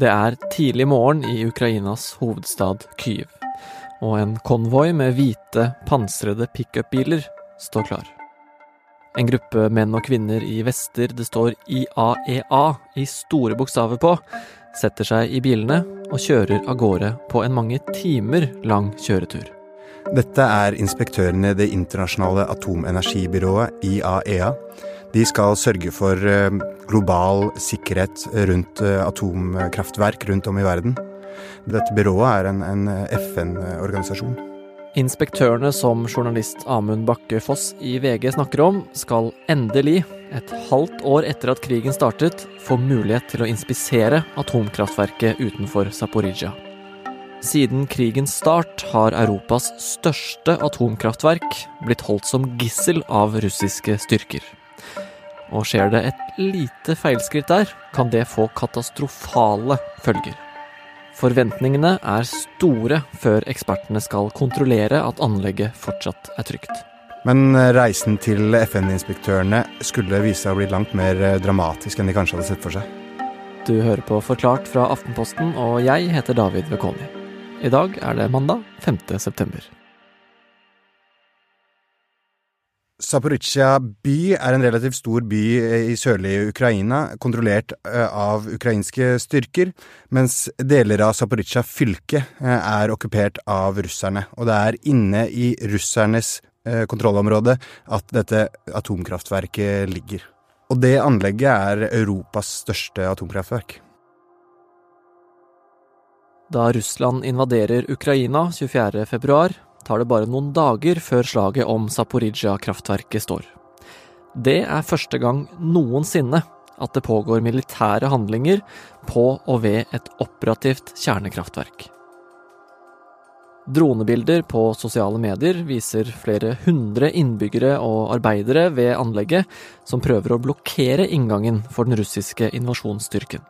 Det er tidlig morgen i Ukrainas hovedstad Kyiv, og en konvoi med hvite, pansrede pickupbiler står klar. En gruppe menn og kvinner i vester det står IAEA i store bokstaver på, setter seg i bilene og kjører av gårde på en mange timer lang kjøretur. Dette er inspektørene i Det internasjonale atomenergibyrået, IAEA. De skal sørge for eh, global sikkerhet rundt eh, atomkraftverk rundt om i verden. Dette byrået er en, en FN-organisasjon. Inspektørene som journalist Amund Bakke Foss i VG snakker om, skal endelig, et halvt år etter at krigen startet, få mulighet til å inspisere atomkraftverket utenfor Zaporizjzja. Siden krigens start har Europas største atomkraftverk blitt holdt som gissel av russiske styrker. Og skjer det et lite feilskritt der, kan det få katastrofale følger. Forventningene er store før ekspertene skal kontrollere at anlegget fortsatt er trygt. Men eh, reisen til FN-inspektørene skulle vise seg å bli langt mer eh, dramatisk enn de kanskje hadde sett for seg. Du hører på Forklart fra Aftenposten, og jeg heter David Vekoni. I dag er det mandag 5. september. Zaporizjzja by er en relativt stor by i sørlige Ukraina, kontrollert eh, av ukrainske styrker, mens deler av Zaporizjzja fylke eh, er okkupert av russerne. Og det er inne i russernes eh, kontrollområde at dette atomkraftverket ligger. Og det anlegget er Europas største atomkraftverk. Da Russland invaderer Ukraina 24.2, tar det bare noen dager før slaget om Zaporizjzja-kraftverket står. Det er første gang noensinne at det pågår militære handlinger på og ved et operativt kjernekraftverk. Dronebilder på sosiale medier viser flere hundre innbyggere og arbeidere ved anlegget som prøver å blokkere inngangen for den russiske invasjonsstyrken.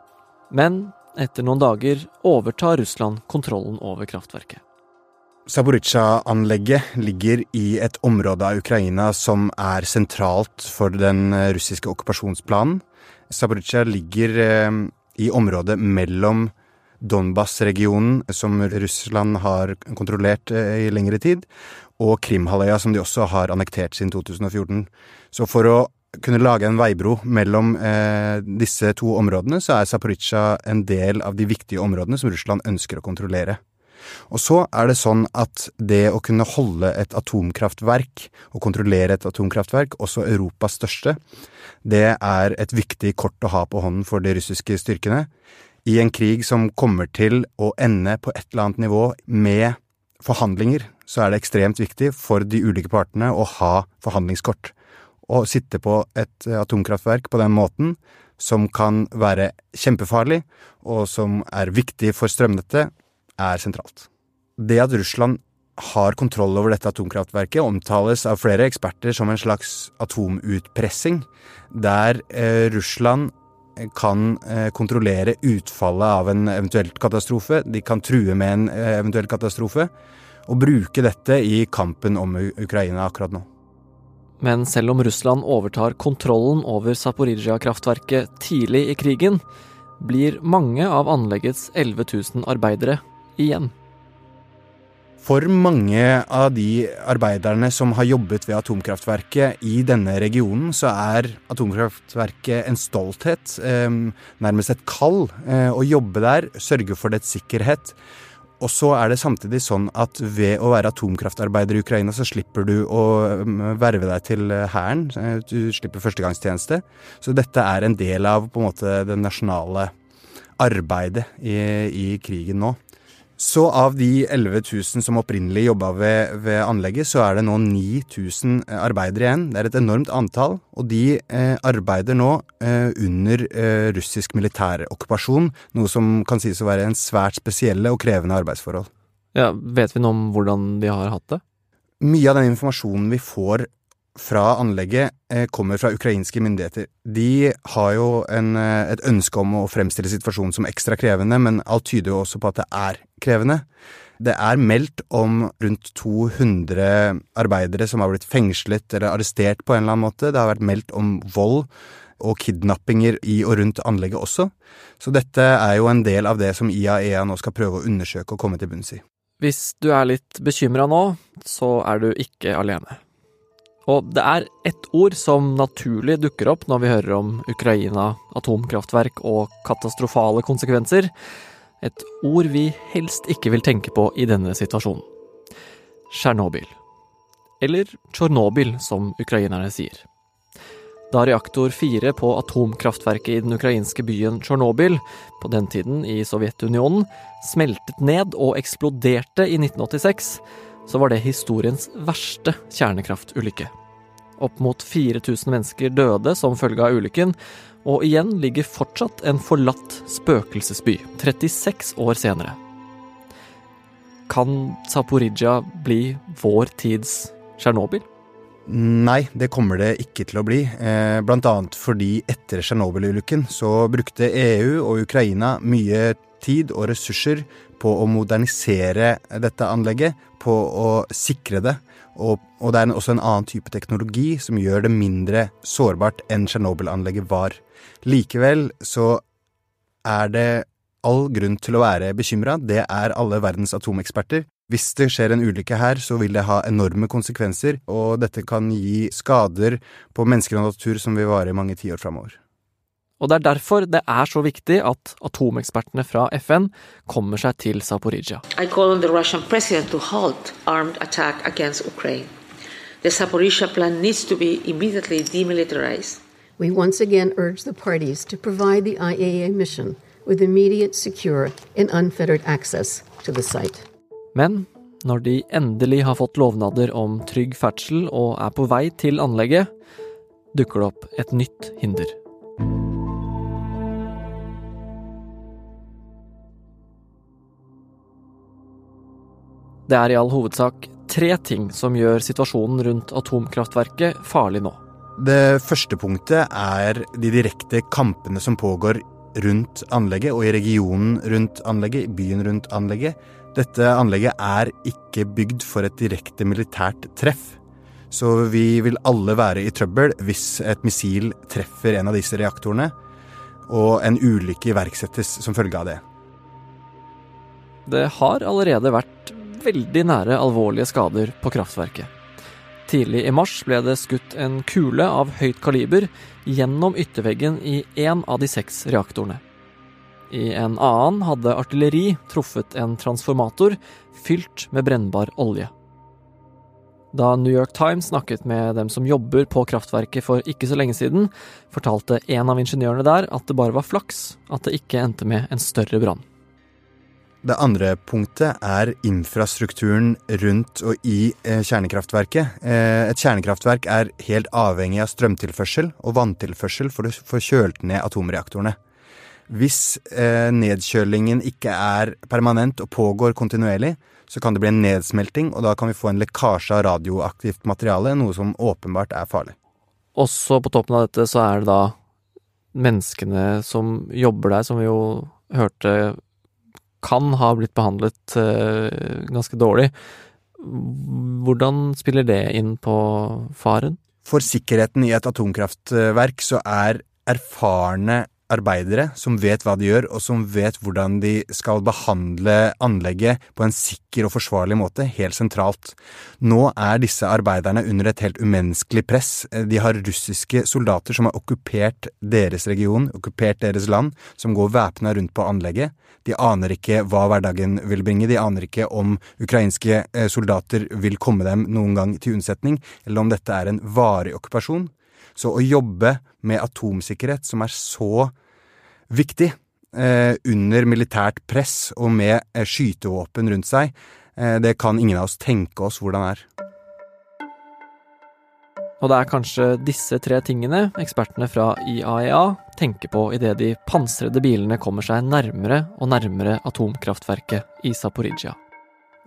Men etter noen dager overtar Russland kontrollen over kraftverket. Zaporizjzja-anlegget ligger i et område av Ukraina som er sentralt for den russiske okkupasjonsplanen. Zaporizjzja ligger eh, i området mellom Donbas-regionen, som Russland har kontrollert eh, i lengre tid, og Krimhalvøya, som de også har annektert siden 2014. Så for å kunne lage en veibro mellom eh, disse to områdene, så er Zaporizjzja en del av de viktige områdene som Russland ønsker å kontrollere. Og så er det sånn at det å kunne holde et atomkraftverk, og kontrollere et atomkraftverk, også Europas største, det er et viktig kort å ha på hånden for de russiske styrkene. I en krig som kommer til å ende på et eller annet nivå med forhandlinger, så er det ekstremt viktig for de ulike partene å ha forhandlingskort å sitte på et eh, atomkraftverk på den måten, som kan være kjempefarlig, og som er viktig for strømnettet, er sentralt. Det at Russland har kontroll over dette atomkraftverket, omtales av flere eksperter som en slags atomutpressing, der eh, Russland kan eh, kontrollere utfallet av en eventuell katastrofe. De kan true med en eh, eventuell katastrofe, og bruke dette i kampen om Ukraina akkurat nå. Men selv om Russland overtar kontrollen over Zaporizjzja-kraftverket tidlig i krigen, blir mange av anleggets 11 000 arbeidere igjen. For mange av de arbeiderne som har jobbet ved atomkraftverket i denne regionen, så er atomkraftverket en stolthet, eh, nærmest et kall, eh, å jobbe der, sørge for dets sikkerhet. Og så er det samtidig sånn at ved å være atomkraftarbeider i Ukraina, så slipper du å um, verve deg til hæren. Du slipper førstegangstjeneste. Så dette er en del av på en måte det nasjonale arbeidet i, i krigen nå. Så av de 11 000 som opprinnelig jobba ved, ved, anlegget, så er det nå 9000 arbeidere igjen. Det er et enormt antall, og de eh, arbeider nå eh, under eh, russisk militærokkupasjon, noe som kan sies å være en svært spesielle og krevende arbeidsforhold. Ja, Vet vi noe om hvordan de har hatt det? Mye av den informasjonen vi får fra anlegget eh, kommer fra ukrainske myndigheter. De har jo en, eh, et ønske om å fremstille situasjonen som ekstra krevende, men alt tyder jo også på at det er krevende. Det er meldt om rundt 200 arbeidere som har blitt fengslet eller arrestert på en eller annen måte. Det har vært meldt om vold og kidnappinger i og rundt anlegget også. Så dette er jo en del av det som IAEA nå skal prøve å undersøke og komme til bunns i. Hvis du er litt bekymra nå, så er du ikke alene. Og det er ett ord som naturlig dukker opp når vi hører om Ukraina, atomkraftverk og katastrofale konsekvenser. Et ord vi helst ikke vil tenke på i denne situasjonen. Tsjernobyl. Eller Tsjernobyl, som ukrainerne sier. Da reaktor 4 på atomkraftverket i den ukrainske byen Tsjernobyl, på den tiden i Sovjetunionen, smeltet ned og eksploderte i 1986, så var det historiens verste kjernekraftulykke. Opp mot 4000 mennesker døde som følge av ulykken, og igjen ligger fortsatt en forlatt spøkelsesby, 36 år senere. Kan Zaporizjzja bli vår tids Tsjernobyl? Nei, det kommer det ikke til å bli. Eh, blant annet fordi etter Tsjernobyl-ulykken så brukte EU og Ukraina mye tid og ressurser på å modernisere dette anlegget, på å sikre det. Og, og det er også en annen type teknologi som gjør det mindre sårbart enn Tsjernobyl-anlegget var. Likevel så er det all grunn til å være bekymra. Det er alle verdens atomeksperter. Hvis det skjer en ulykke her, så vil det ha enorme konsekvenser, og dette kan gi skader på mennesker og natur som vil vare i mange tiår framover. Og det er derfor det er så viktig at atomekspertene fra FN kommer seg til Zaporizjzja. I call on the Russian president to halt armed attack against Ukraine. The Zaporizhzhia plan needs to be immediately demilitarized. We once again urge the parties to provide the IAEA mission with immediate, secure, and unfettered access to the site. Men når de endelig har fått lovnader om trygg ferdsel og er på vei til anlegget, dukker det opp et nytt hinder. Det er i all hovedsak tre ting som gjør situasjonen rundt atomkraftverket farlig nå. Det første punktet er de direkte kampene som pågår rundt anlegget og i regionen rundt anlegget, i byen rundt anlegget. Dette anlegget er ikke bygd for et direkte militært treff. Så vi vil alle være i trøbbel hvis et missil treffer en av disse reaktorene, og en ulykke iverksettes som følge av det. Det har allerede vært veldig nære alvorlige skader på kraftverket. Tidlig i mars ble det skutt en kule av høyt kaliber gjennom ytterveggen i én av de seks reaktorene. I en annen hadde artilleri truffet en transformator fylt med brennbar olje. Da New York Times snakket med dem som jobber på kraftverket for ikke så lenge siden, fortalte en av ingeniørene der at det bare var flaks at det ikke endte med en større brann. Det andre punktet er infrastrukturen rundt og i eh, kjernekraftverket. Eh, et kjernekraftverk er helt avhengig av strømtilførsel og vanntilførsel for å få kjølt ned atomreaktorene. Hvis eh, nedkjølingen ikke er permanent og pågår kontinuerlig, så kan det bli en nedsmelting, og da kan vi få en lekkasje av radioaktivt materiale, noe som åpenbart er farlig. Også på toppen av dette så er det da menneskene som jobber der, som vi jo hørte kan ha blitt behandlet eh, ganske dårlig. Hvordan spiller det inn på faren? For sikkerheten i et atomkraftverk så er erfarne arbeidere som vet hva de gjør, og som vet hvordan de skal behandle anlegget på en sikker og forsvarlig måte, helt sentralt. Nå er disse arbeiderne under et helt umenneskelig press. De har russiske soldater som har okkupert deres region, okkupert deres land, som går væpna rundt på anlegget. De aner ikke hva hverdagen vil bringe, de aner ikke om ukrainske eh, soldater vil komme dem noen gang til unnsetning, eller om dette er en varig okkupasjon. Så å jobbe med atomsikkerhet, som er så viktig, eh, under militært press og med eh, skytevåpen rundt seg, eh, det kan ingen av oss tenke oss hvordan er. Og det er kanskje disse tre tingene ekspertene fra IAEA tenker på idet de pansrede bilene kommer seg nærmere og nærmere atomkraftverket i Zaporizjzja.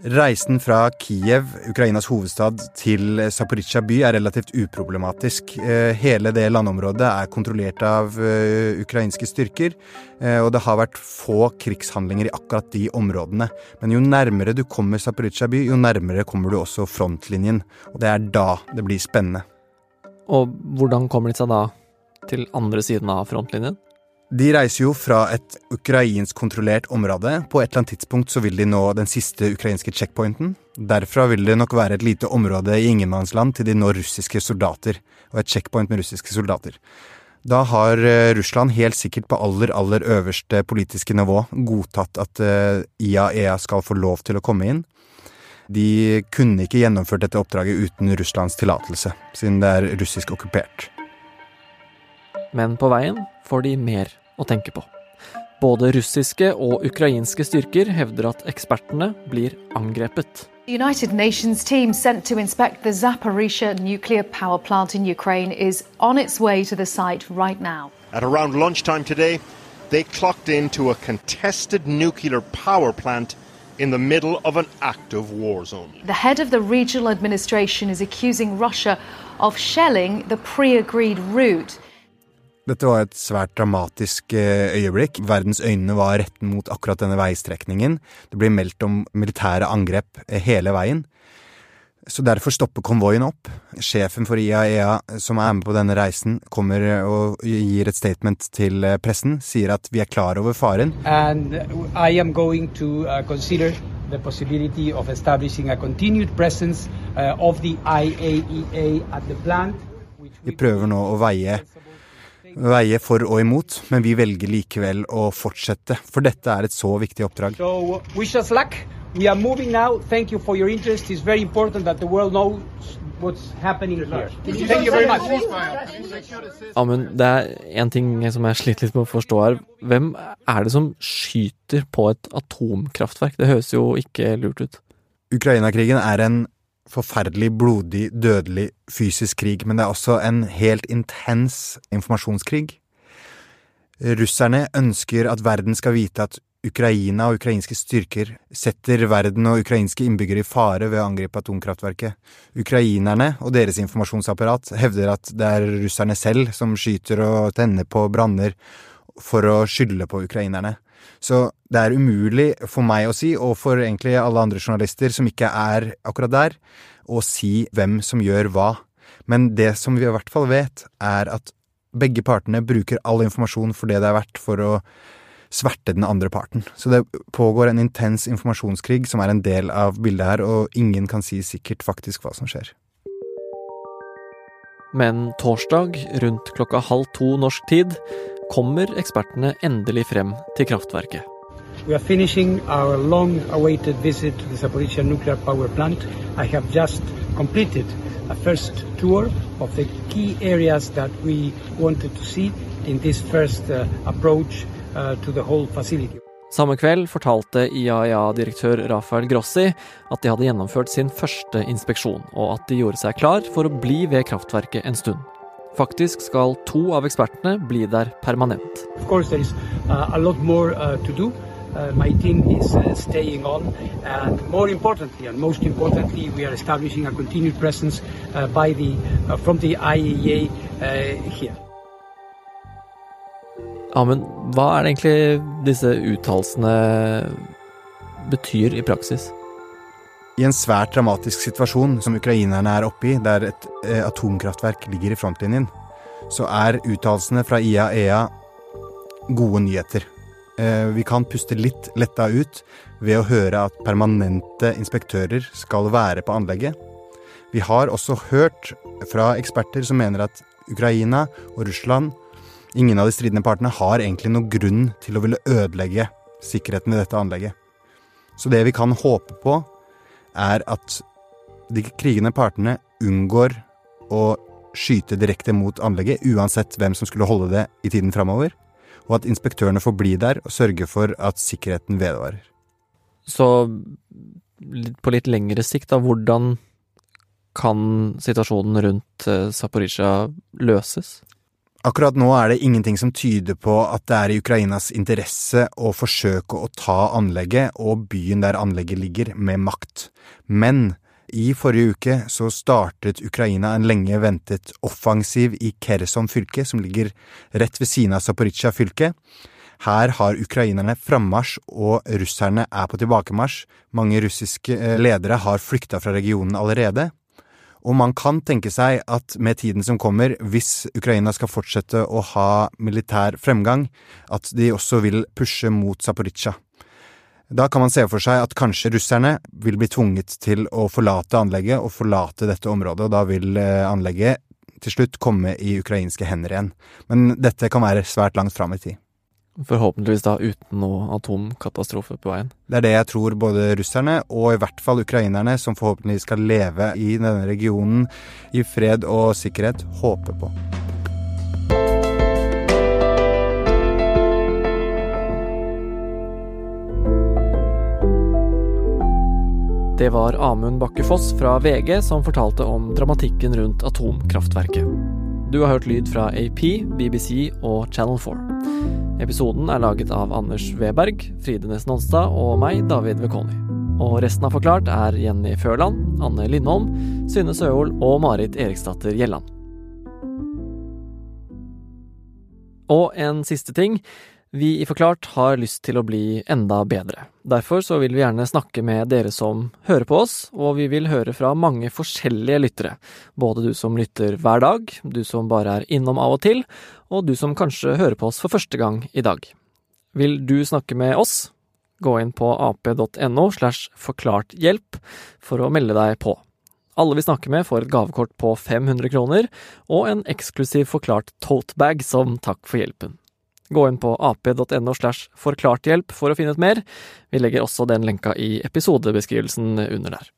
Reisen fra Kiev, Ukrainas hovedstad, til Zaporizjzja by er relativt uproblematisk. Eh, hele det landområdet er kontrollert av eh, ukrainske styrker, eh, og det har vært få krigshandlinger i akkurat de områdene. Men jo nærmere du kommer Zaporizjzja by, jo nærmere kommer du også frontlinjen. Og det er da det blir spennende. Og hvordan kommer de seg da til andre siden av frontlinjen? De reiser jo fra et ukrainsk-kontrollert område. På et eller annet tidspunkt så vil de nå den siste ukrainske checkpointen. Derfra vil det nok være et lite område i ingenmannsland til de når russiske soldater, og et checkpoint med russiske soldater. Da har eh, Russland helt sikkert på aller, aller øverste politiske nivå godtatt at eh, IAEA skal få lov til å komme inn. De kunne ikke gjennomført dette oppdraget uten Russlands tillatelse, siden det er russisk okkupert. Men på veien får de mer å tenke på. Både russiske og ukrainske styrker hevder at ekspertene blir angrepet. The United Nations team sent to inspect the Zaporizhia nuclear power plant in Ukraine is on its way to the site right now. At around lunchtime today, they clocked into a contested nuclear power plant in the middle of an active war zone. The head of the regional administration is accusing Russia of shelling the pre agreed route. Dette var et svært dramatisk eh, øyeblikk. Verdens øyne var retten mot akkurat denne veistrekningen. Det blir meldt om militære angrep eh, hele veien. Så derfor stopper konvoien opp. Sjefen for IAEA e som er med på denne reisen, kommer og gir et statement til eh, pressen. Sier at vi er klar over faren. And I am going to uh, consider the possibility of establishing a continued presence uh, of the IAEA e at the plant. Vi prøver nå å veie veie for og imot, men vi velger likevel å fortsette, for dette er et så viktig oppdrag. So, wish us luck. We are moving now. Thank you for your interest. It's very important that the world knows what's happening here. Thank you very much. Amund, det er én ting som jeg sliter litt med å forstå her. Hvem er det som skyter på et atomkraftverk? Det høres jo ikke lurt ut. Ukraina-krigen er en forferdelig, blodig, dødelig fysisk krig, men det er også en helt intens informasjonskrig. Russerne ønsker at verden skal vite at Ukraina og ukrainske styrker setter verden og ukrainske innbyggere i fare ved å angripe atomkraftverket. Ukrainerne og deres informasjonsapparat hevder at det er russerne selv som skyter og tenner på branner for å skylde på ukrainerne. Så det er umulig for meg å si, og for egentlig alle andre journalister som ikke er akkurat der, å si hvem som gjør hva. Men det som vi i hvert fall vet, er at begge partene bruker all informasjon for det det er verdt for å sverte den andre parten. Så det pågår en intens informasjonskrig som er en del av bildet her, og ingen kan si sikkert faktisk hva som skjer. Men torsdag, rundt klokka halv to norsk tid, kommer ekspertene endelig frem til kraftverket. We are finishing our long-awaited visit to the Zaporizhia nuclear power plant. I have just completed a first tour of the key areas that we wanted to see in this first uh, approach uh, to the whole facility. Samme kveld fortalte IAEA-direktør Rafael Grossi at de hadde gjennomført sin første inspeksjon, og at de gjorde seg klar for å bli ved kraftverket en stund. Faktisk skal to av ekspertene bli der permanent. Uh, a lot more to do. My team is staying on, and more importantly, and most importantly, we are establishing a continued presence by the, from the IAEA here. Amund, hva er det egentlig disse uttalelsene betyr i praksis? I en svært dramatisk situasjon som ukrainerne er oppe i, der et eh, atomkraftverk ligger i frontlinjen, så er uttalelsene fra IAEA gode nyheter. Eh, vi kan puste litt letta ut ved å høre at permanente inspektører skal være på anlegget. Vi har også hørt fra eksperter som mener at Ukraina og Russland, ingen av de stridende partene, har egentlig noen grunn til å ville ødelegge sikkerheten ved dette anlegget. Så det vi kan håpe på, er at de krigende partene unngår å skyte direkte mot anlegget, uansett hvem som skulle holde det i tiden framover, og at inspektørene får bli der og sørge for at sikkerheten vedvarer. Så på litt lengre sikt, da, hvordan kan situasjonen rundt eh, Zaporizjzja løses? Akkurat nå er det ingenting som tyder på at det er i Ukrainas interesse å forsøke å ta anlegget og byen der anlegget ligger, med makt. Men i forrige uke så startet Ukraina en lenge ventet offensiv i Kherson fylke, som ligger rett ved siden av Zaporizjzja fylke. Her har ukrainerne frammarsj, og russerne er på tilbakemarsj. Mange russiske eh, ledere har flykta fra regionen allerede. Og man kan tenke seg at med tiden som kommer, hvis Ukraina skal fortsette å ha militær fremgang, at de også vil pushe mot Zaporizjzja. Da kan man se for seg at kanskje russerne vil bli tvunget til å forlate anlegget og forlate dette området, og da vil eh, anlegget til slutt komme i ukrainske hender igjen. Men dette kan være svært langt fram i tid. Forhåpentligvis da uten noe atomkatastrofe på veien. Det er det jeg tror både russerne og i hvert fall ukrainerne, som forhåpentligvis skal leve i denne regionen i fred og sikkerhet, håper på. Det var Amund Bakke Foss fra VG som fortalte om dramatikken rundt atomkraftverket. Du har hørt lyd fra AP, BBC og Channel 4. Episoden er laget av Anders Weberg, Fride Næss Nonstad og meg, David Vekoni. Og resten av Forklart er Jenny Førland, Anne Lindholm, Synne Søhol og Marit Eriksdatter Gjelland. Og en siste ting. Vi i Forklart har lyst til å bli enda bedre. Derfor så vil vi gjerne snakke med dere som hører på oss, og vi vil høre fra mange forskjellige lyttere. Både du som lytter hver dag, du som bare er innom av og til, og du som kanskje hører på oss for første gang i dag. Vil du snakke med oss? Gå inn på ap.no slash forklarthjelp for å melde deg på. Alle vi snakker med, får et gavekort på 500 kroner og en eksklusiv forklart totebag som takk for hjelpen. Gå inn på ap.no slash forklarthjelp for å finne ut mer. Vi legger også den lenka i episodebeskrivelsen under der.